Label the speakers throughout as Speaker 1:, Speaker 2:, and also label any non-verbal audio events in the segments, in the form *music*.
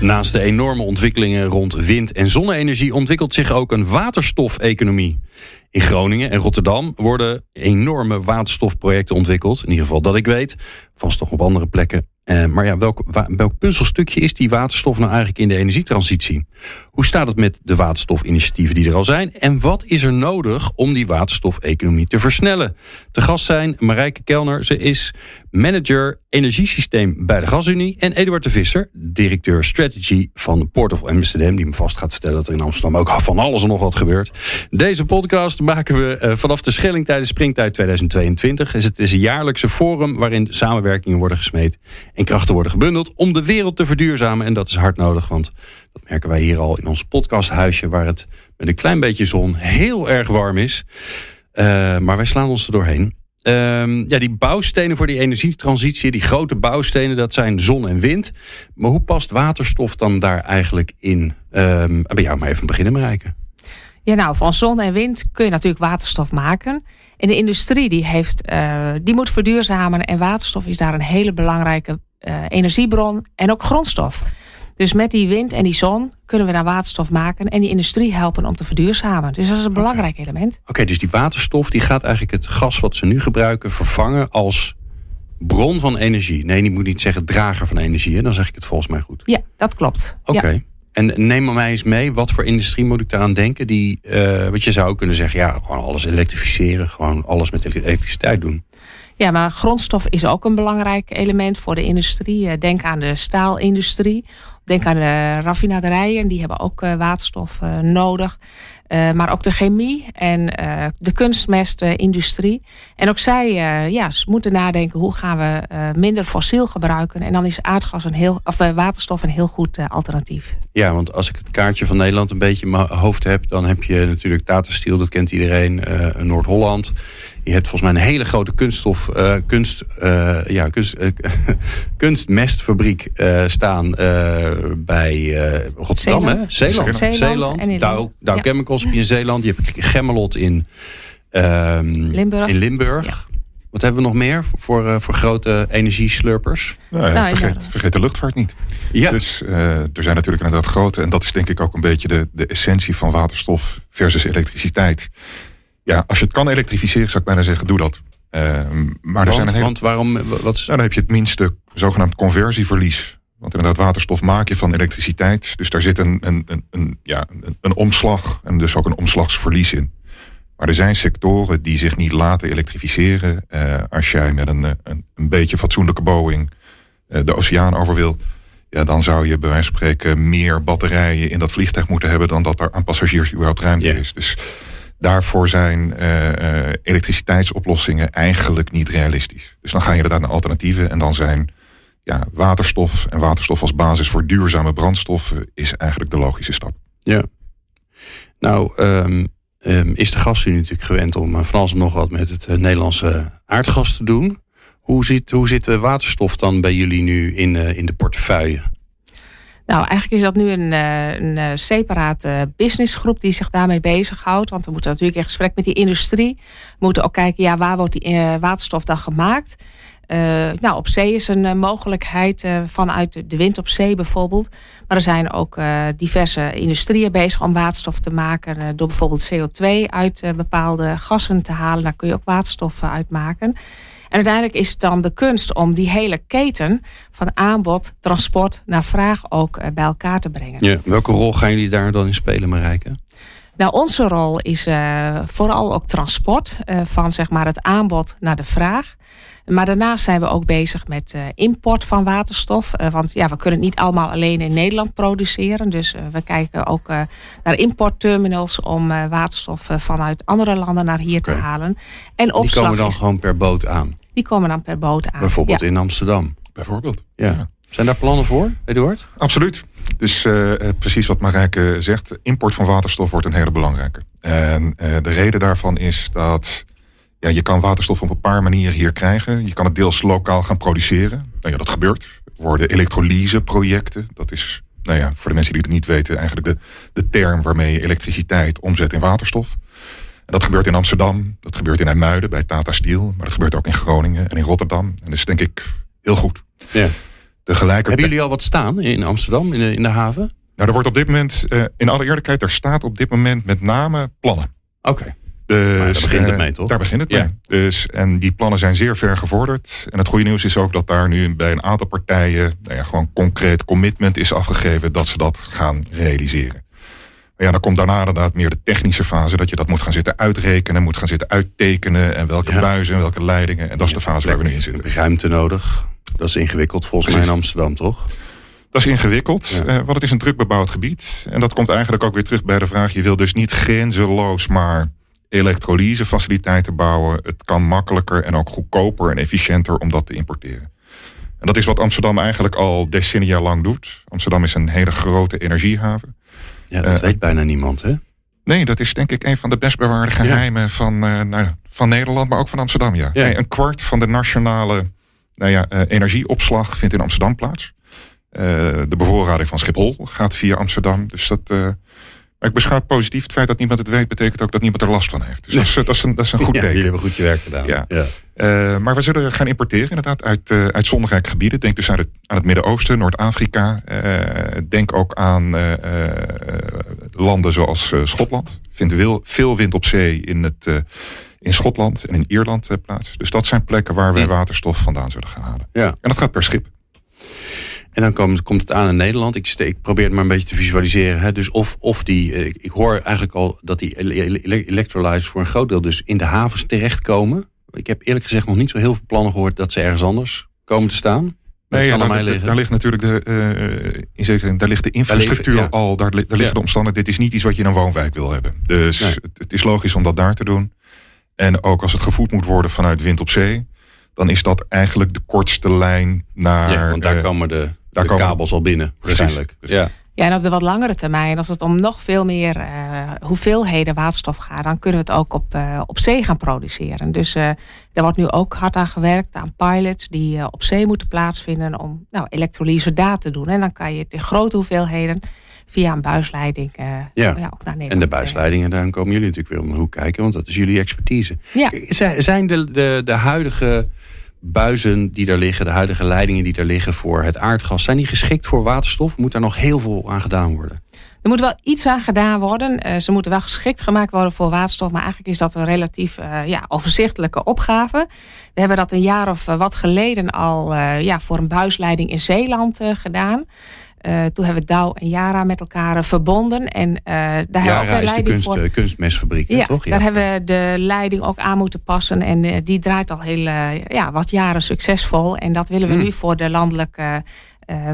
Speaker 1: Naast de enorme ontwikkelingen rond wind- en zonne-energie ontwikkelt zich ook een waterstofeconomie. In Groningen en Rotterdam worden enorme waterstofprojecten ontwikkeld. In ieder geval dat ik weet. Vast nog op andere plekken. Eh, maar ja, welk, welk puzzelstukje is die waterstof nou eigenlijk in de energietransitie? Hoe staat het met de waterstofinitiatieven die er al zijn? En wat is er nodig om die waterstofeconomie te versnellen? Te gast zijn Marijke Kelner. Ze is manager energiesysteem bij de Gasunie. En Eduard de Visser, directeur strategy van Port of Amsterdam. Die me vast gaat vertellen dat er in Amsterdam ook van alles en nog wat gebeurt. Deze podcast maken we eh, vanaf de Schelling tijdens Springtijd 2022. Het is een jaarlijkse forum waarin samenwerkingen worden gesmeed en krachten worden gebundeld om de wereld te verduurzamen. En dat is hard nodig, want merken wij hier al in ons podcasthuisje, waar het met een klein beetje zon heel erg warm is. Uh, maar wij slaan ons er doorheen. Uh, ja, die bouwstenen voor die energietransitie, die grote bouwstenen, dat zijn zon en wind. Maar hoe past waterstof dan daar eigenlijk in? Uh, bij jou maar even beginnen, Marijke.
Speaker 2: Ja, nou, van zon en wind kun je natuurlijk waterstof maken. En de industrie die, heeft, uh, die moet verduurzamen en waterstof is daar een hele belangrijke uh, energiebron en ook grondstof. Dus met die wind en die zon kunnen we daar waterstof maken en die industrie helpen om te verduurzamen. Dus dat is een belangrijk
Speaker 1: okay.
Speaker 2: element.
Speaker 1: Oké, okay, dus die waterstof die gaat eigenlijk het gas wat ze nu gebruiken vervangen als bron van energie. Nee, die moet niet zeggen drager van energie. Hè? Dan zeg ik het volgens mij goed.
Speaker 2: Ja, dat klopt.
Speaker 1: Oké.
Speaker 2: Okay.
Speaker 1: Ja. En neem maar mij eens mee, wat voor industrie moet ik daaraan denken? Die, uh, wat je zou kunnen zeggen, ja, gewoon alles elektrificeren, gewoon alles met elektriciteit doen.
Speaker 2: Ja, maar grondstof is ook een belangrijk element voor de industrie. Denk aan de staalindustrie. Denk aan de raffinaderijen, die hebben ook waterstof nodig. Uh, maar ook de chemie en de kunstmestindustrie. En ook zij ja, moeten nadenken hoe gaan we minder fossiel gebruiken. En dan is aardgas een heel, of waterstof een heel goed alternatief.
Speaker 1: Ja, want als ik het kaartje van Nederland een beetje in mijn hoofd heb, dan heb je natuurlijk Tata Steel, dat kent iedereen, Noord-Holland. Je hebt volgens mij een hele grote kunststof, kunst, ja, kunst, *laughs* kunstmestfabriek staan bij Rotterdam,
Speaker 2: Zeeland.
Speaker 1: hè? Zeeland.
Speaker 2: Zeeland,
Speaker 1: Zeeland.
Speaker 2: en in-
Speaker 1: Dow, Dow
Speaker 2: Ja.
Speaker 1: Chemicals heb je in Zeeland. Je hebt Gemmelot in, ehm,
Speaker 2: Limburg.
Speaker 1: in Limburg.
Speaker 2: Ja.
Speaker 1: Wat hebben we nog meer voor, eh, voor grote energieslurpers?
Speaker 3: Nou ja,
Speaker 2: Nou,
Speaker 3: vergeet, de luchtvaart niet.
Speaker 1: Ja,
Speaker 3: Dus eh, er zijn natuurlijk inderdaad grote, en dat is denk ik ook een beetje de, de essentie van waterstof versus elektriciteit. Ja, als je het kan elektrificeren, zou ik bijna zeggen, doe dat. Eh, maar er zijn een hele,
Speaker 1: want waarom? Wat
Speaker 3: nou, dan heb je het minste zogenaamd conversieverlies. Want inderdaad, waterstof maak je van elektriciteit. Dus daar zit een, een, een, een, ja, een, een omslag en dus ook een omslagsverlies in. Maar er zijn sectoren die zich niet laten elektrificeren. Eh, als jij met een, een, een beetje fatsoenlijke Boeing eh, de oceaan over wil, ja, dan zou je bij wijze van spreken meer batterijen in dat vliegtuig moeten hebben dan dat er aan passagiers überhaupt ruimte is. Dus daarvoor zijn eh, elektriciteitsoplossingen eigenlijk niet realistisch. Dus dan ga je inderdaad naar alternatieven en dan zijn ja, waterstof en waterstof als basis voor duurzame brandstoffen is eigenlijk de logische stap.
Speaker 1: ja. Nou, ehm, ehm, is de gastunie natuurlijk gewend om eh, van alles en nog wat met het eh, Nederlandse aardgas te doen. Hoe zit, hoe zit de waterstof dan bij jullie nu in, eh, in de portefeuille?
Speaker 2: Nou, eigenlijk is dat nu een, eh, een eh, separate businessgroep die zich daarmee bezighoudt. Want we moeten natuurlijk in gesprek met die industrie. We moeten ook kijken, ja, waar wordt die eh, waterstof dan gemaakt? Eh, nou, op zee is een eh, mogelijkheid eh, vanuit de- wind op zee bijvoorbeeld. Maar er zijn ook diverse industrieën bezig om waterstof te maken. door bijvoorbeeld CO2 uit bepaalde gassen te halen. Daar kun je ook waterstof uit maken. En uiteindelijk is het dan de kunst om die hele keten van aanbod, transport naar vraag ook bij elkaar te brengen.
Speaker 1: Ja. Welke rol gaan jullie daar dan in spelen, Marijke?
Speaker 2: Nou, onze rol is eh, vooral ook transport eh, van zeg maar het aanbod naar de vraag. Maar daarnaast zijn we ook bezig met eh, import van waterstof. Eh, want ja, we kunnen het niet allemaal alleen in Nederland produceren. Dus eh, we kijken ook eh, naar importterminals om eh, waterstof eh, vanuit andere landen naar hier te halen. En
Speaker 1: Die
Speaker 2: opslag
Speaker 1: komen dan
Speaker 2: is-
Speaker 1: gewoon per boot aan.
Speaker 2: die komen dan per boot aan.
Speaker 1: Bijvoorbeeld
Speaker 2: Ja.
Speaker 1: in Amsterdam.
Speaker 3: Bijvoorbeeld.
Speaker 1: Ja.
Speaker 3: Ja.
Speaker 1: Zijn daar plannen voor, Eduard?
Speaker 3: Absoluut. Dus eh, eh, precies wat Marijke zegt, import van waterstof wordt een hele belangrijke. En eh, de reden daarvan is dat ja, je kan waterstof op een paar manieren hier krijgen. Je kan het deels lokaal gaan produceren. Nou ja, dat gebeurt. Er worden elektrolyseprojecten. Dat is, nou ja, voor de mensen die het niet weten, eigenlijk de, de term waarmee je elektriciteit omzet in waterstof. En dat gebeurt in Amsterdam, dat gebeurt in IJmuiden bij Tata Steel, maar dat gebeurt ook in Groningen en in Rotterdam. En dat is denk ik heel goed.
Speaker 1: Ja.
Speaker 3: Tegelijkertijd...
Speaker 1: Hebben jullie al wat staan in Amsterdam, in de, in de haven?
Speaker 3: Nou, er wordt op dit moment, uh, in alle eerlijkheid, er staat op dit moment met name plannen.
Speaker 1: Oké.
Speaker 3: Dus,
Speaker 1: daar begint het
Speaker 3: eh,
Speaker 1: mee, toch?
Speaker 3: Daar begint het
Speaker 1: Ja.
Speaker 3: mee. Dus, en die plannen zijn zeer ver gevorderd. En het goede nieuws is ook dat daar nu bij een aantal partijen nou ja, gewoon concreet commitment is afgegeven dat ze dat gaan realiseren. Maar ja, dan komt daarna inderdaad meer de technische fase. Dat je dat moet gaan zitten uitrekenen, moet gaan zitten uittekenen. En welke
Speaker 1: Ja.
Speaker 3: buizen en welke leidingen. En dat is de fase waar we nu in zitten.
Speaker 1: Ruimte nodig. Dat is ingewikkeld volgens mij in. Amsterdam, toch?
Speaker 3: Dat is ingewikkeld,
Speaker 1: Ja.
Speaker 3: eh, want het is een druk bebouwd gebied. En dat komt eigenlijk ook weer terug bij de vraag... je wil dus niet grenzeloos maar elektrolysefaciliteiten bouwen. Het kan makkelijker en ook goedkoper en efficiënter om dat te importeren. En dat is wat Amsterdam eigenlijk al decennia lang doet. Amsterdam is een hele grote energiehaven.
Speaker 1: Ja, dat
Speaker 3: Eh,
Speaker 1: weet bijna niemand, hè?
Speaker 3: Nee, dat is denk ik een van de best bewaarde geheimen van, eh, nou, van Nederland, maar ook van Amsterdam. Ja.
Speaker 1: Ja.
Speaker 3: Nee, een kwart van de nationale nou ja, eh, energieopslag vindt in Amsterdam plaats. De bevoorrading van Schiphol gaat via Amsterdam. Dus dat, maar ik beschouw positief. Het feit dat niemand het weet, betekent ook dat niemand er last van heeft. Dus dat, is, dat, is een, dat is een goed
Speaker 1: ja,
Speaker 3: teken.
Speaker 1: jullie hebben goed je werk gedaan.
Speaker 3: Ja.
Speaker 1: ja.
Speaker 3: Eh, maar we zullen gaan importeren inderdaad uit, eh, uit gebieden. Denk dus aan het, aan het Midden-Oosten, Noord-Afrika. Eh, denk ook aan landen zoals Schotland. Vindt wil, veel wind op zee in, het, in Schotland en in Ierland plaats. Dus dat zijn plekken waar wij
Speaker 1: Ja.
Speaker 3: waterstof vandaan zullen gaan halen.
Speaker 1: Ja.
Speaker 3: En dat gaat per schip.
Speaker 1: En dan komt, komt het aan in Nederland. Ik, probeer het maar een beetje te visualiseren. Hè. Dus of, of die, eh, ik, ik hoor eigenlijk al dat die ele- ele- electrolyzers voor een groot deel dus in de havens terechtkomen. Ik heb eerlijk gezegd nog niet zo heel veel plannen gehoord dat ze ergens anders komen te staan.
Speaker 3: Nee, ja, daar,
Speaker 1: liggen.
Speaker 3: daar ligt natuurlijk de, eh, in zekere zin, daar ligt de infrastructuur
Speaker 1: ja.
Speaker 3: al, daar, daar liggen
Speaker 1: Ja.
Speaker 3: de omstandigheden. Dit is niet iets wat je in een woonwijk wil hebben. Dus
Speaker 1: Nee.
Speaker 3: het, het is logisch om dat daar te doen. En ook als het gevoed moet worden vanuit wind op zee, dan is dat eigenlijk de kortste lijn naar.
Speaker 1: ja, want daar komen de,
Speaker 3: daar
Speaker 1: de
Speaker 3: komen-
Speaker 1: kabels al binnen,
Speaker 3: Precies,
Speaker 1: waarschijnlijk.
Speaker 3: precies.
Speaker 1: Ja.
Speaker 2: Ja, en op de wat langere termijn, als het om nog veel meer eh, hoeveelheden waterstof gaat, dan kunnen we het ook op, eh, op zee gaan produceren. Dus eh daar wordt nu ook hard aan gewerkt, aan pilots die eh, op zee moeten plaatsvinden om nou, elektrolyse daar te doen. En dan kan je het in grote hoeveelheden via een buisleiding eh,
Speaker 1: Ja.
Speaker 2: ook naar Nederland
Speaker 1: En de buisleidingen, daar komen jullie natuurlijk weer om de hoek kijken, want dat is jullie expertise.
Speaker 2: Ja.
Speaker 1: Zijn- Zijn de, de, de huidige buizen die daar liggen, de huidige leidingen die daar liggen voor het aardgas, zijn die geschikt voor waterstof? Moet daar nog heel veel aan gedaan worden?
Speaker 2: Er moet wel iets aan gedaan worden. Eh, ze moeten wel geschikt gemaakt worden voor waterstof. Maar eigenlijk is dat een relatief eh, ja, overzichtelijke opgave. We hebben dat een jaar of eh, wat geleden al ja, voor een buisleiding in Zeeland gedaan. Eh, toen hebben we Douw en Yara met elkaar eh, verbonden. En eh, daar hebben we de
Speaker 1: is de
Speaker 2: leiding
Speaker 1: kunst,
Speaker 2: voor.
Speaker 1: kunstmestfabriek, hè,
Speaker 2: Ja,
Speaker 1: toch?
Speaker 2: daar hebben we de leiding ook aan moeten passen. En die draait al heel ja, wat jaren succesvol. En dat willen we
Speaker 1: Hmm.
Speaker 2: nu voor de landelijke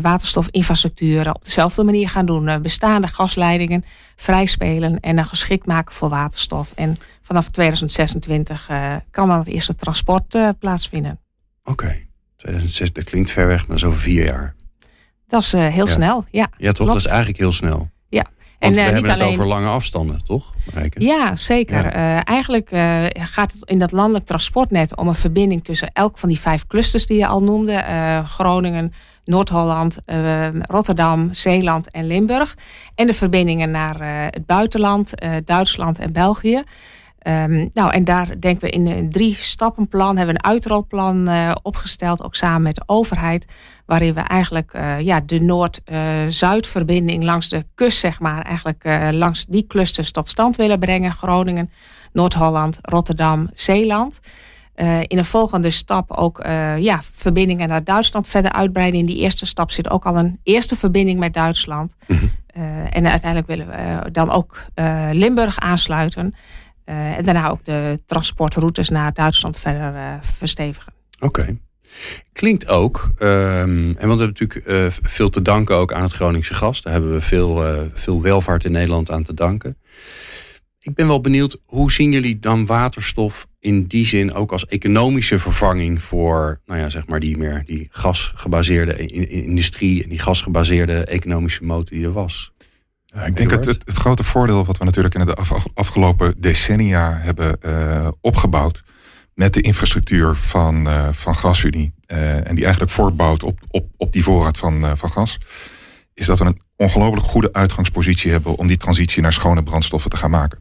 Speaker 2: waterstofinfrastructuur op dezelfde manier gaan doen. Bestaande gasleidingen vrijspelen en dan geschikt maken voor waterstof. En vanaf 2026 eh, kan dan het eerste transport plaatsvinden.
Speaker 1: Oké, 2006, dat klinkt ver weg, maar over vier jaar.
Speaker 2: Dat is eh, heel
Speaker 1: Ja.
Speaker 2: snel, ja.
Speaker 1: Ja, toch?
Speaker 2: Klopt.
Speaker 1: Dat is eigenlijk heel snel.
Speaker 2: Ja.
Speaker 1: Want
Speaker 2: En,
Speaker 1: we
Speaker 2: eh,
Speaker 1: hebben
Speaker 2: niet
Speaker 1: het
Speaker 2: alleen-
Speaker 1: over lange afstanden, toch?
Speaker 2: Ja, zeker.
Speaker 1: Ja.
Speaker 2: Eh, eigenlijk gaat het in dat landelijk transportnet om een verbinding tussen elk van die vijf clusters die je al noemde: Groningen, Noord-Holland, eh, Rotterdam, Zeeland en Limburg. En de verbindingen naar eh, het buitenland, eh, Duitsland en België. Ehm, nou, en daar denken we in een drie stappenplan, hebben we een uitrolplan eh, opgesteld, ook samen met de overheid, waarin we eigenlijk eh, ja, de Noord-Zuid-verbinding langs de kust, zeg maar, eigenlijk eh, langs die clusters tot stand willen brengen. Groningen, Noord-Holland, Rotterdam, Zeeland. In een volgende stap ook ja, verbindingen naar Duitsland verder uitbreiden. In die eerste stap zit ook al een eerste verbinding met Duitsland.
Speaker 1: Mhm.
Speaker 2: En uiteindelijk willen we dan ook Limburg aansluiten. Eh, en daarna ook de transportroutes naar Duitsland verder eh, verstevigen.
Speaker 1: Oké. Klinkt ook, ehm, en want we hebben natuurlijk eh, veel te danken ook aan het Groningse gas. Daar hebben we veel, veel welvaart in Nederland aan te danken. Ik ben wel benieuwd, hoe zien jullie dan waterstof in die zin ook als economische vervanging voor, nou ja, zeg maar die meer die gasgebaseerde in- in- industrie en die gasgebaseerde economische motor die er was?
Speaker 3: Ja, ik denk het, het, het grote voordeel wat we natuurlijk in de af- afgelopen decennia hebben eh, opgebouwd, met de infrastructuur van, uh, van GasUnie. Uh, en die eigenlijk voortbouwt op, op, op die voorraad van, van gas. Is dat we een ongelooflijk goede uitgangspositie hebben om die transitie naar schone brandstoffen te gaan maken.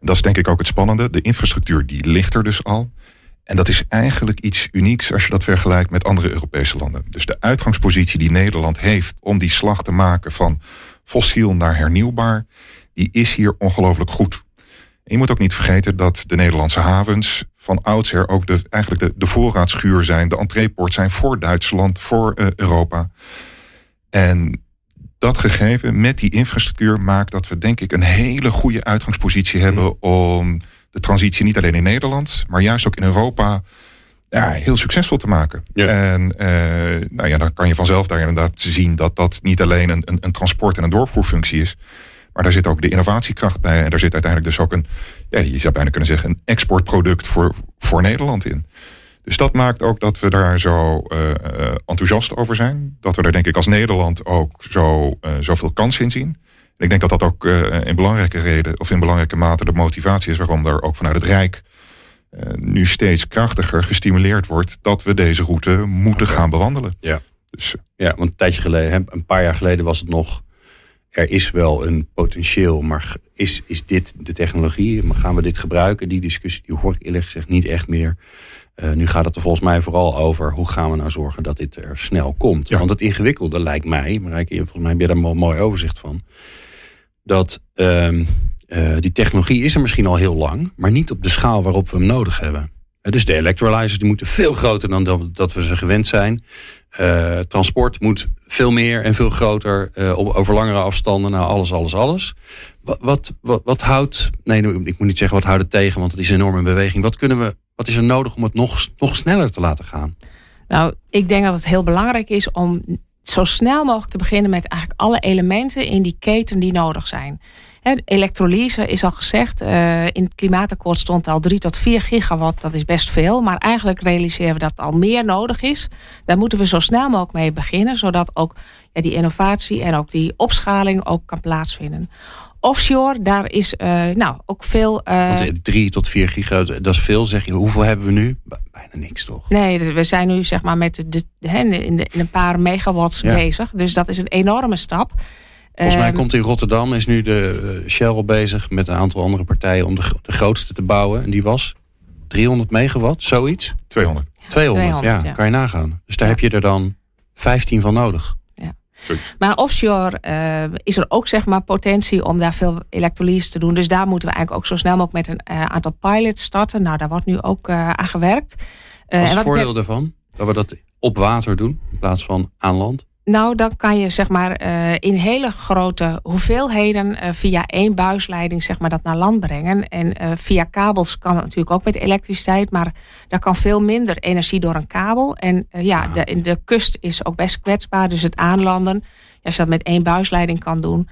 Speaker 3: En dat is denk ik ook het spannende. De infrastructuur die ligt er dus al. En dat is eigenlijk iets unieks als je dat vergelijkt met andere Europese landen. Dus de uitgangspositie die Nederland heeft om die slag te maken van fossiel naar hernieuwbaar, die is hier ongelooflijk goed. En je moet ook niet vergeten dat de Nederlandse havens van oudsher ook de, eigenlijk de, de voorraadschuur zijn, de entreeport zijn voor Duitsland, voor uh, Europa. En dat gegeven met die infrastructuur maakt dat we denk ik een hele goede uitgangspositie hebben mm. om de transitie niet alleen in Nederland, maar juist ook in Europa ja, heel succesvol te maken. Ja. En uh, nou ja, dan kan je vanzelf daar inderdaad zien dat dat niet alleen een, een, een transport- en een doorvoerfunctie is. Maar daar zit ook de innovatiekracht bij. En daar zit uiteindelijk dus ook een, ja, je zou bijna kunnen zeggen, een exportproduct voor, voor Nederland in. Dus dat maakt ook dat we daar zo uh, enthousiast over zijn. Dat we er denk ik als Nederland ook zo, uh, zoveel kans in zien. En ik denk dat dat ook in belangrijke reden of in belangrijke mate de motivatie is waarom er ook vanuit het Rijk nu steeds krachtiger gestimuleerd wordt dat we deze route moeten gaan bewandelen.
Speaker 1: Ja. Dus, ja, want een tijdje geleden, een paar jaar geleden was het nog er is wel een potentieel, maar is, is dit de technologie? Gaan we dit gebruiken? Die discussie die hoor ik eerlijk gezegd niet echt meer. Uh, nu gaat het er volgens mij vooral over hoe gaan we nou zorgen dat dit er snel komt. Ja. Want het ingewikkelde lijkt mij, maar volgens mij heb je daar een mooi overzicht van. Dat uh, uh, die technologie is er misschien al heel lang, maar niet op de schaal waarop we hem nodig hebben. Dus de electrolyzers die moeten veel groter dan dat we ze gewend zijn. Uh, transport moet veel meer en veel groter uh, over langere afstanden. Nou, alles, alles, alles. Wat, wat, wat, houdt. Nee, ik moet niet zeggen wat houdt het tegen, want het is enorm in beweging. Wat, kunnen we, wat is er nodig om het nog, nog sneller te laten gaan?
Speaker 2: Nou, ik denk dat het heel belangrijk is om zo snel mogelijk te beginnen met eigenlijk alle elementen in die keten die nodig zijn. Elektrolyse is al gezegd. Uh, in het klimaatakkoord stond al 3 tot 4 gigawatt. Dat is best veel. Maar eigenlijk realiseren we dat al meer nodig is. Daar moeten we zo snel mogelijk mee beginnen. Zodat ook ja, die innovatie en ook die opschaling ook kan plaatsvinden. Offshore, daar is uh, nou, ook veel...
Speaker 1: Uh, Want 3 tot 4 gigawatt, dat is veel zeg je. Hoeveel hebben we nu? Bijna niks toch?
Speaker 2: Nee, we zijn nu zeg maar met de, de, in, de, in een paar megawatts ja. bezig. Dus dat is een enorme stap.
Speaker 1: Volgens mij ehm, komt in Rotterdam, is nu de Shell bezig met een aantal andere partijen om de, de grootste te bouwen. En die was 300 megawatt, zoiets?
Speaker 3: 200.
Speaker 1: 200, 200 ja, ja, kan je nagaan. Dus daar ja. heb je er dan 15 van nodig.
Speaker 2: Maar offshore uh, is er ook zeg maar potentie om daar veel elektrolyse te doen. Dus daar moeten we eigenlijk ook zo snel mogelijk met een uh, aantal pilots starten. Nou, daar wordt nu ook uh, aan gewerkt.
Speaker 1: wat is het voordeel daarvan? Dat we dat op water doen in plaats van aan land?
Speaker 2: Nou, dan kan je zeg maar uh, in hele grote hoeveelheden uh, via één buisleiding zeg maar dat naar land brengen. En uh, via kabels kan het natuurlijk ook met elektriciteit, maar daar kan veel minder energie door een kabel. En ja, de, de kust is ook best kwetsbaar, dus het aanlanden, als je dat met één buisleiding kan doen,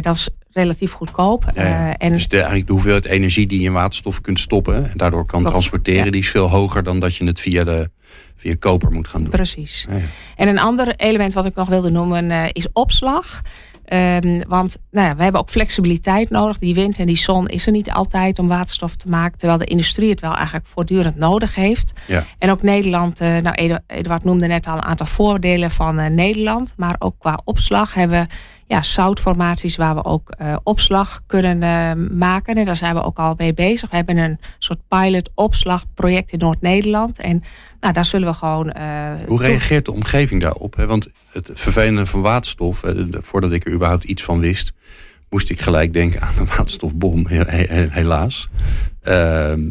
Speaker 2: dat is relatief goedkoop.
Speaker 1: Ja, ja. en dus de, eigenlijk de hoeveelheid energie die je in waterstof kunt stoppen en daardoor kan transporteren, ja. die is veel hoger dan dat je het via de via koper moet gaan doen.
Speaker 2: Precies. En een ander element wat ik nog wilde noemen uh, is opslag. Um, want nou ja, we hebben ook flexibiliteit nodig. Die wind en die zon is er niet altijd om waterstof te maken. Terwijl de industrie het wel eigenlijk voortdurend nodig heeft.
Speaker 1: Ja.
Speaker 2: En ook Nederland, uh, nou Eduard noemde net al een aantal voordelen van uh, Nederland. Maar ook qua opslag hebben we ja, zoutformaties waar we ook uh, opslag kunnen uh, maken. En daar zijn we ook al mee bezig. We hebben een soort pilot opslagproject in Noord-Nederland. En nou, daar zullen we gewoon. Uh,
Speaker 1: Hoe reageert de omgeving daarop? Hè? Want het vervelende van waterstof, voordat ik er überhaupt iets van wist, moest ik gelijk denken aan een waterstofbom, helaas. Uh,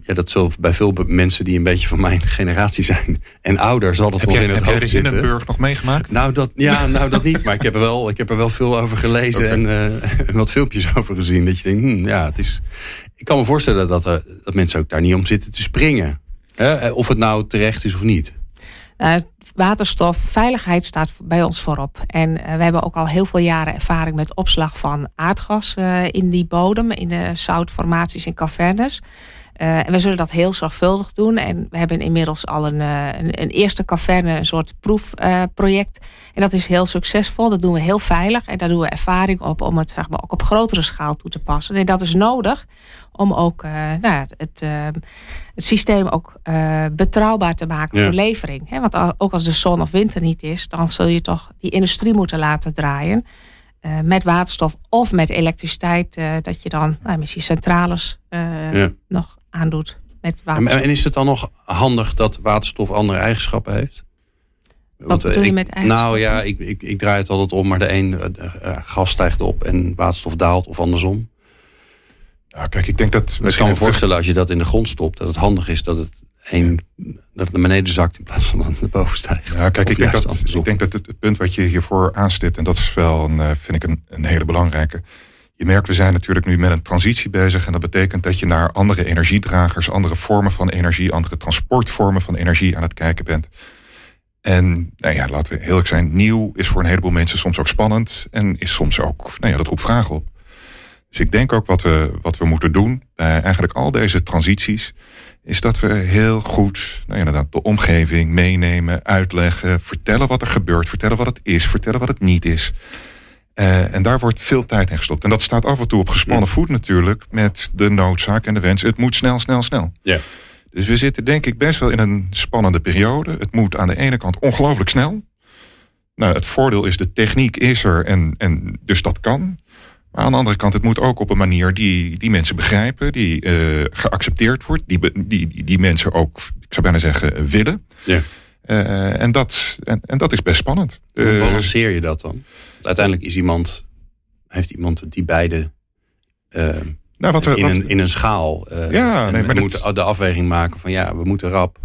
Speaker 1: ja, dat zal bij veel mensen die een beetje van mijn *laughs* generatie zijn en ouder, zal dat
Speaker 3: heb
Speaker 1: nog
Speaker 3: jij,
Speaker 1: in het hoofd
Speaker 3: zitten. Heb jij nog meegemaakt?
Speaker 1: Nou, dat, ja, *laughs* nou, dat niet. Maar ik heb er wel, ik heb er wel veel over gelezen okay. en uh, *laughs* wat filmpjes over gezien. Dat je denkt, hmm, ja, het is. Ik kan me voorstellen dat, er, dat mensen ook daar niet om zitten te springen. Hè? Of het nou terecht is of niet.
Speaker 2: Waterstofveiligheid staat bij ons voorop. En uh, we hebben ook al heel veel jaren ervaring met opslag van aardgas uh, in die bodem, in de zoutformaties in cavernes. Uh, en we zullen dat heel zorgvuldig doen. En we hebben inmiddels al een, een, een, eerste caverne, een soort proefproject. en dat is heel succesvol. Dat doen we heel veilig. En daar doen we ervaring op om het zeg maar, ook op grotere schaal toe te passen. En dat is nodig om ook nou, het, het systeem ook betrouwbaar te maken voor levering. want ook als de zon of winter niet is, dan zul je toch die industrie moeten laten draaien. Met waterstof of met elektriciteit, dat je dan nou, misschien centrales ja. nog aandoet met waterstof.
Speaker 1: En, is het dan nog handig dat waterstof andere eigenschappen heeft?
Speaker 2: Wat bedoel je met eigenschappen?
Speaker 1: Nou ja, ik, ik, ik, draai het altijd om, maar de een gas stijgt op en waterstof daalt of andersom.
Speaker 3: Ja, kijk, ik denk dat.
Speaker 1: Ik kan me voorstellen als je dat in de grond stopt, dat het handig is dat het een, dat het naar beneden zakt in plaats van *laughs* naar boven stijgt.
Speaker 3: Ja, kijk, ik denk, dat, ik denk dat het, punt wat je hiervoor aanstipt, en dat is wel, een, eh, vind ik, een, een hele belangrijke. Je merkt, we zijn natuurlijk nu met een transitie bezig. En dat betekent dat je naar andere energiedragers, andere vormen van energie, andere transportvormen van energie aan het kijken bent. En nou ja, laten we eerlijk zijn, nieuw is voor een heleboel mensen soms ook spannend. En is soms ook, nou ja, dat roept vragen op. Dus ik denk ook wat we, wat we moeten doen bij eigenlijk al deze transities, is dat we heel goed nou inderdaad, de omgeving meenemen, uitleggen, vertellen wat er gebeurt, vertellen wat het is, vertellen wat het niet is. Uh, en daar wordt veel tijd in gestopt. En dat staat af en toe op gespannen voet natuurlijk met de noodzaak en de wens. Het moet snel, snel, snel.
Speaker 1: Ja.
Speaker 3: Dus we zitten denk ik best wel in een spannende periode. Het moet aan de ene kant ongelooflijk snel. Nou, het voordeel is de techniek is er en, en dus dat kan. Maar aan de andere kant, het moet ook op een manier die, die mensen begrijpen, die uh, geaccepteerd wordt, die, die, die, mensen ook, ik zou bijna zeggen, willen.
Speaker 1: Ja.
Speaker 3: Uh, en, dat, en, en dat is best spannend.
Speaker 1: Hoe uh, balanceer je dat dan? Want uiteindelijk is iemand, heeft iemand die beide nou, wat we, in, wat, een, in een schaal.
Speaker 3: ja, nee, maar
Speaker 1: moet de afweging maken van ja, we moeten rap.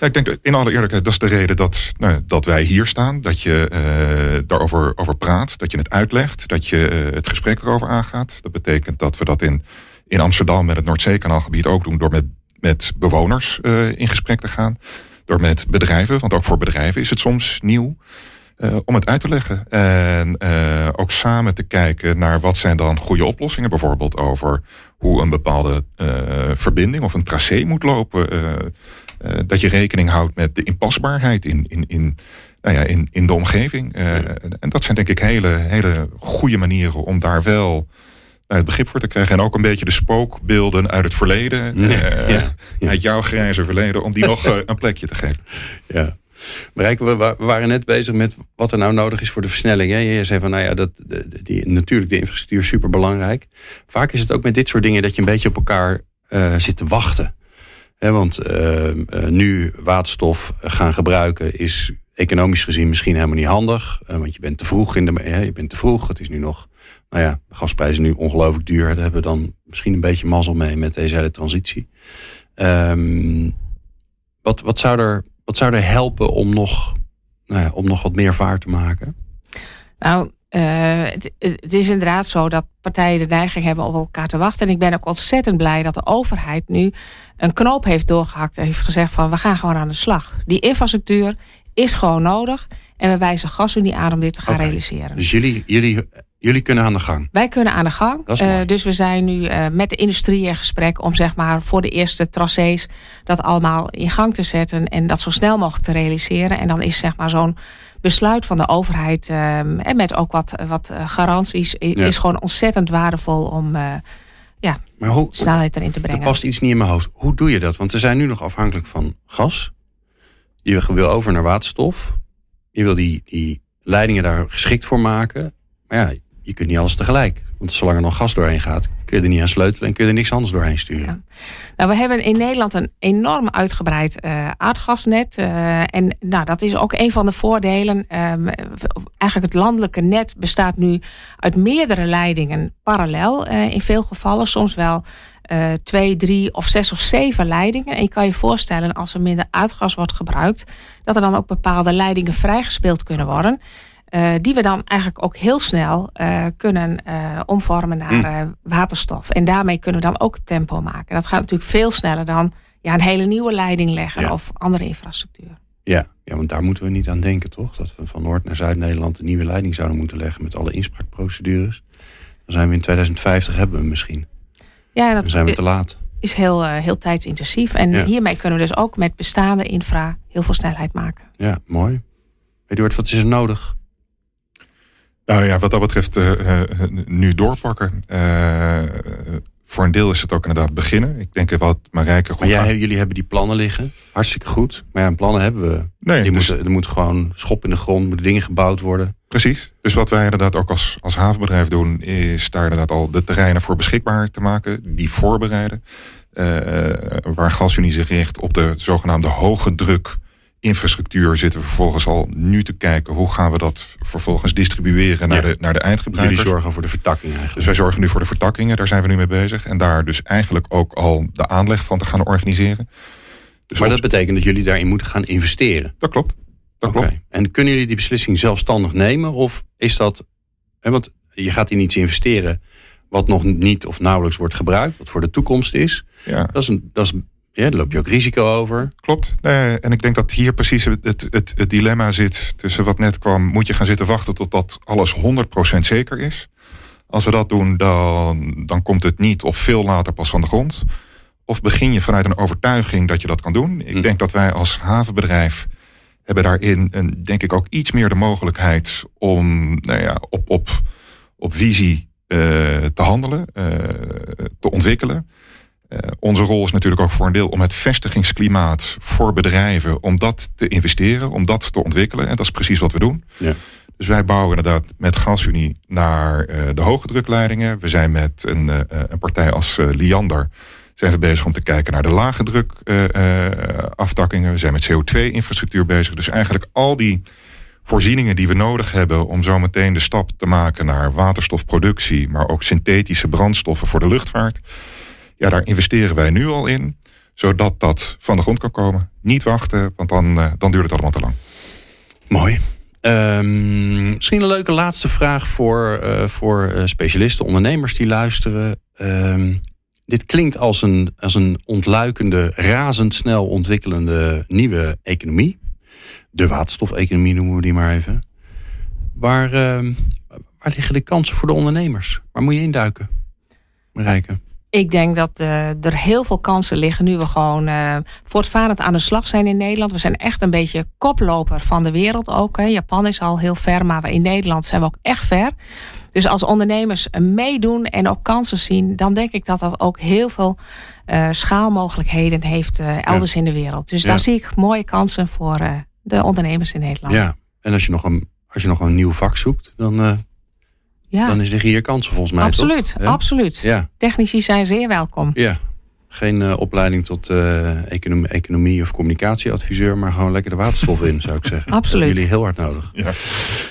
Speaker 3: Ja, ik denk in alle eerlijkheid, dat is de reden dat, nou, dat wij hier staan. Dat je uh, daarover over praat, dat je het uitlegt, dat je uh, het gesprek erover aangaat. Dat betekent dat we dat in, in Amsterdam met het Noordzeekanaalgebied ook doen door met, met bewoners uh, in gesprek te gaan. Door met bedrijven, want ook voor bedrijven is het soms nieuw. Uh, om het uit te leggen. En uh, ook samen te kijken naar wat zijn dan goede oplossingen. Bijvoorbeeld over hoe een bepaalde uh, verbinding of een tracé moet lopen. Dat je rekening houdt met de inpasbaarheid in, in, in, nou ja, in, in de omgeving. Ja. En dat zijn denk ik hele, hele goede manieren om daar wel het begrip voor te krijgen. En ook een beetje de spookbeelden uit het verleden. Uh, ja, uit jouw grijze verleden. Om die nog een plekje te geven.
Speaker 1: Ja. Bereiken we, waren net bezig met wat er nou nodig is voor de versnelling. Je zei van, nou ja, dat, die, natuurlijk de infrastructuur is super belangrijk. Vaak is het ook met dit soort dingen dat je een beetje op elkaar zit te wachten want uh, nu waterstof gaan gebruiken is economisch gezien misschien helemaal niet handig. Want je bent te vroeg in de. je bent te vroeg. Het is nu nog. Nou ja, gasprijzen nu ongelooflijk duur. Daar hebben we dan misschien een beetje mazzel mee met deze hele transitie. Um, wat, wat, zou er, wat zou er helpen om nog, nou ja, om nog wat meer vaart te maken?
Speaker 2: Nou, uh, het, het, is inderdaad zo dat partijen de neiging hebben om op elkaar te wachten. En ik ben ook ontzettend blij dat de overheid nu een knoop heeft doorgehakt. En heeft gezegd van we gaan gewoon aan de slag. Die infrastructuur is gewoon nodig. En we wijzen GasUnie aan om dit te gaan okay. realiseren.
Speaker 1: Dus jullie, jullie, jullie kunnen aan de gang?
Speaker 2: Wij kunnen aan de gang.
Speaker 1: Is uh,
Speaker 2: dus we zijn nu uh, met de industrie in gesprek om zeg maar voor de eerste tracés dat allemaal in gang te zetten. En dat zo snel mogelijk te realiseren. En dan is zeg maar zo'n besluit van de overheid um, en met ook wat, wat garanties is ja. gewoon ontzettend waardevol om uh, ja,
Speaker 1: maar hoe,
Speaker 2: snelheid erin te brengen.
Speaker 1: Er past iets niet in mijn hoofd. Hoe doe je dat? Want we zijn nu nog afhankelijk van gas. Je wil over naar waterstof. Je wil die, die leidingen daar geschikt voor maken. Maar ja, je kunt niet alles tegelijk. Want zolang er nog gas doorheen gaat, kun je er niet aan sleutelen en kun je er niks anders doorheen sturen.
Speaker 2: Nou, we hebben in Nederland een enorm uitgebreid uh, aardgasnet. Uh, en nou, dat is ook een van de voordelen. Um, eigenlijk het landelijke net bestaat nu uit meerdere leidingen parallel uh, in veel gevallen. Soms wel twee, drie of zes of zeven leidingen. En je kan je voorstellen als er minder aardgas wordt gebruikt, dat er dan ook bepaalde leidingen vrijgespeeld kunnen worden. Uh, die we dan eigenlijk ook heel snel uh, kunnen uh, omvormen naar mm. waterstof. En daarmee kunnen we dan ook tempo maken. Dat gaat natuurlijk veel sneller dan ja, een hele nieuwe leiding leggen ja. of andere infrastructuur.
Speaker 1: Ja. ja, want daar moeten we niet aan denken, toch? Dat we van Noord naar Zuid-Nederland een nieuwe leiding zouden moeten leggen met alle inspraakprocedures. Dan zijn we in 2050 hebben we misschien.
Speaker 2: Ja, dat,
Speaker 1: dan zijn we te laat.
Speaker 2: is heel, heel tijdsintensief. En
Speaker 1: Ja.
Speaker 2: hiermee kunnen we dus ook met bestaande infra heel veel snelheid maken.
Speaker 1: Ja, mooi. Eduard, wat is er nodig?
Speaker 3: Nou ja, wat dat betreft eh, eh, nu doorpakken. Eh, voor een deel is het ook inderdaad beginnen. Ik denk wat Marijke goed
Speaker 1: Maar jij,
Speaker 3: aan-
Speaker 1: jullie hebben die plannen liggen. Hartstikke goed. Maar ja, plannen hebben we.
Speaker 3: Nee,
Speaker 1: Die
Speaker 3: dus-
Speaker 1: moeten, er moet gewoon schop in de grond, moeten dingen gebouwd worden.
Speaker 3: Precies. Dus wat wij inderdaad ook als, als havenbedrijf doen, is daar inderdaad al de terreinen voor beschikbaar te maken, die voorbereiden. Waar GasUnie zich richt op de zogenaamde hoge druk infrastructuur, zitten we vervolgens al nu te kijken hoe gaan we dat vervolgens distribueren naar,
Speaker 1: Ja.
Speaker 3: de, naar de
Speaker 1: Jullie
Speaker 3: eindgebruikers.
Speaker 1: zorgen voor de vertakking
Speaker 3: Dus
Speaker 1: eigenlijk.
Speaker 3: wij zorgen nu voor de vertakkingen, daar zijn we nu mee bezig. En daar dus eigenlijk ook al de aanleg van te gaan organiseren. Dus
Speaker 1: Maar dat betekent dat jullie daarin moeten gaan investeren.
Speaker 3: dat klopt. Dat klopt.
Speaker 1: En kunnen jullie die beslissing zelfstandig nemen? Of is dat. Want je gaat in iets investeren wat nog niet of nauwelijks wordt gebruikt, wat voor de toekomst is.
Speaker 3: Ja.
Speaker 1: Dat is een. Dat is, ja, daar loop je ook risico over.
Speaker 3: Klopt. Nee, en ik denk dat hier precies het, het, het, dilemma zit tussen wat net kwam. Moet je gaan zitten wachten totdat alles 100% zeker is? Als we dat doen, dan, dan komt het niet of veel later pas van de grond. Of begin je vanuit een overtuiging dat je dat kan doen? Ik
Speaker 1: Hm.
Speaker 3: denk dat wij als havenbedrijf hebben daarin een, denk ik ook iets meer de mogelijkheid om nou ja, op, op, op visie eh, te handelen, eh, te ontwikkelen. Eh, onze rol is natuurlijk ook voor een deel om het vestigingsklimaat voor bedrijven, om dat te investeren, om dat te ontwikkelen. En dat is precies wat we doen.
Speaker 1: Ja.
Speaker 3: Dus wij bouwen inderdaad met GasUnie naar eh, de hoge drukleidingen. We zijn met een, eh, een partij als Liander zijn we bezig om te kijken naar de lage druk aftakkingen. We zijn met CO2-infrastructuur bezig. Dus eigenlijk al die voorzieningen die we nodig hebben om zo meteen de stap te maken naar waterstofproductie, maar ook synthetische brandstoffen voor de luchtvaart. Ja, daar investeren wij nu al in, zodat dat van de grond kan komen. Niet wachten, want dan, eh, dan duurt het allemaal te lang.
Speaker 1: Mooi. Ehm, misschien een leuke laatste vraag voor, eh, voor eh, specialisten, ondernemers die luisteren. Ehm, dit klinkt als een, als een ontluikende, razendsnel ontwikkelende nieuwe economie. De waterstofeconomie noemen we die maar even. Waar, ehm, waar liggen de kansen voor de ondernemers? Waar moet je induiken? Marijke.
Speaker 2: Ik denk dat eh, er heel veel kansen liggen nu we gewoon eh, voortvarend aan de slag zijn in Nederland. We zijn echt een beetje koploper van de wereld ook. Hè. Japan is al heel ver, maar we in Nederland zijn we ook echt ver. Dus als ondernemers meedoen en ook kansen zien, dan denk ik dat dat ook heel veel eh, schaalmogelijkheden heeft elders in de wereld. Dus
Speaker 1: Ja.
Speaker 2: daar zie ik mooie kansen voor de ondernemers in Nederland.
Speaker 1: Ja, en als je nog een, als je nog een nieuw vak zoekt, dan,
Speaker 2: Ja,
Speaker 1: dan is liggen hier kansen volgens mij.
Speaker 2: absoluut.
Speaker 1: toch? Ja?
Speaker 2: absoluut.
Speaker 1: Ja.
Speaker 2: Technici zijn zeer welkom.
Speaker 1: Ja, geen eh, opleiding tot eh, economie, economie of communicatieadviseur, maar gewoon lekker de waterstof in, zou ik zeggen. *laughs*
Speaker 2: Absoluut.
Speaker 1: Dat hebben jullie heel hard nodig.
Speaker 3: Ja.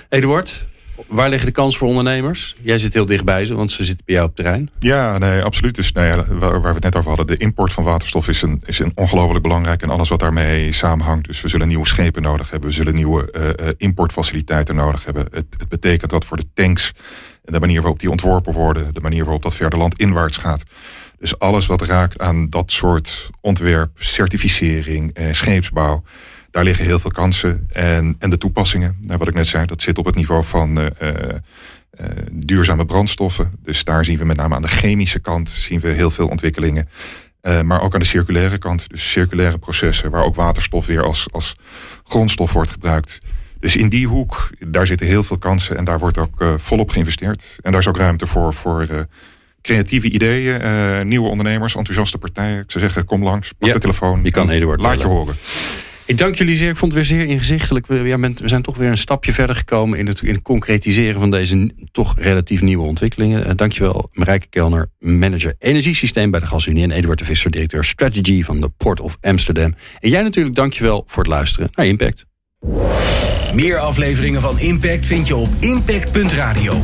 Speaker 1: Eduard, waar liggen de kansen voor ondernemers? Jij zit heel dichtbij ze, want ze zitten bij jou op terrein.
Speaker 3: Ja, nee, absoluut. Dus nou ja, waar, we het net over hadden, de import van waterstof is een, is een ongelooflijk belangrijk en alles wat daarmee samenhangt. Dus we zullen nieuwe schepen nodig hebben, we zullen nieuwe eh, eh, importfaciliteiten nodig hebben. Het, het betekent dat voor de tanks en de manier waarop die ontworpen worden, de manier waarop dat verder landinwaarts gaat. Dus alles wat raakt aan dat soort ontwerp, certificering, eh, scheepsbouw, daar liggen heel veel kansen. En, en de toepassingen, nou, wat ik net zei, dat zit op het niveau van eh, eh, eh, duurzame brandstoffen. Dus daar zien we met name aan de chemische kant zien we heel veel ontwikkelingen. Maar ook aan de circulaire kant. Dus circulaire processen waar ook waterstof weer als, als grondstof wordt gebruikt. Dus in die hoek, daar zitten heel veel kansen en daar wordt ook volop geïnvesteerd. En daar is ook ruimte voor, voor creatieve ideeën, nieuwe ondernemers, enthousiaste partijen. Ik zou zeggen, kom langs, pak
Speaker 1: Ja,
Speaker 3: de telefoon.
Speaker 1: je kan Eduard
Speaker 3: Laat je horen.
Speaker 1: Ik dank jullie zeer. Ik vond het weer zeer inzichtelijk. We, ja, we zijn toch weer een stapje verder gekomen in het, in concretiseren van deze toch relatief nieuwe ontwikkelingen. Uh, dankjewel Marijke Kelner, manager energiesysteem bij de GasUnie. En Eduard de Visser, directeur strategy van de Port of Amsterdam. En jij natuurlijk dankjewel voor het luisteren naar Impact.
Speaker 4: Meer afleveringen van Impact vind je op impact.radio.